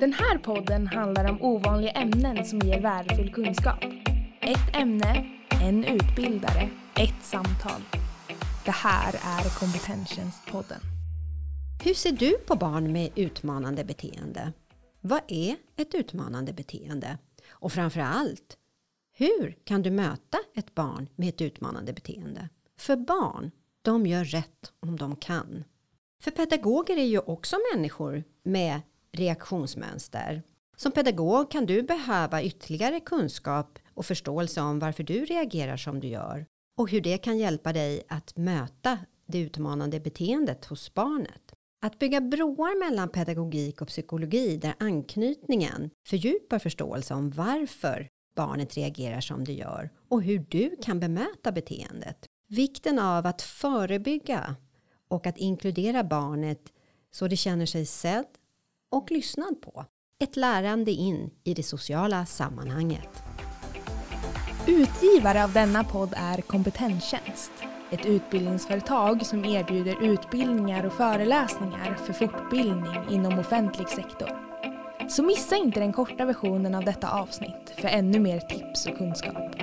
Den här podden handlar om ovanliga ämnen som ger värdefull kunskap. Ett ämne, en utbildare, ett samtal. Det här är Kompetenstjänstpodden. Hur ser du på barn med utmanande beteende? Vad är ett utmanande beteende? Och framför allt, hur kan du möta ett barn med ett utmanande beteende? För barn, de gör rätt om de kan. För pedagoger är ju också människor med reaktionsmönster. Som pedagog kan du behöva ytterligare kunskap och förståelse om varför du reagerar som du gör och hur det kan hjälpa dig att möta det utmanande beteendet hos barnet. Att bygga broar mellan pedagogik och psykologi där anknytningen fördjupar förståelse om varför barnet reagerar som det gör och hur du kan bemöta beteendet. Vikten av att förebygga och att inkludera barnet så det känner sig sedd och lyssnad på. Ett lärande in i det sociala sammanhanget. Utgivare av denna podd är Kompetenstjänst. Ett utbildningsföretag som erbjuder utbildningar och föreläsningar för fortbildning inom offentlig sektor. Så missa inte den korta versionen av detta avsnitt för ännu mer tips och kunskap.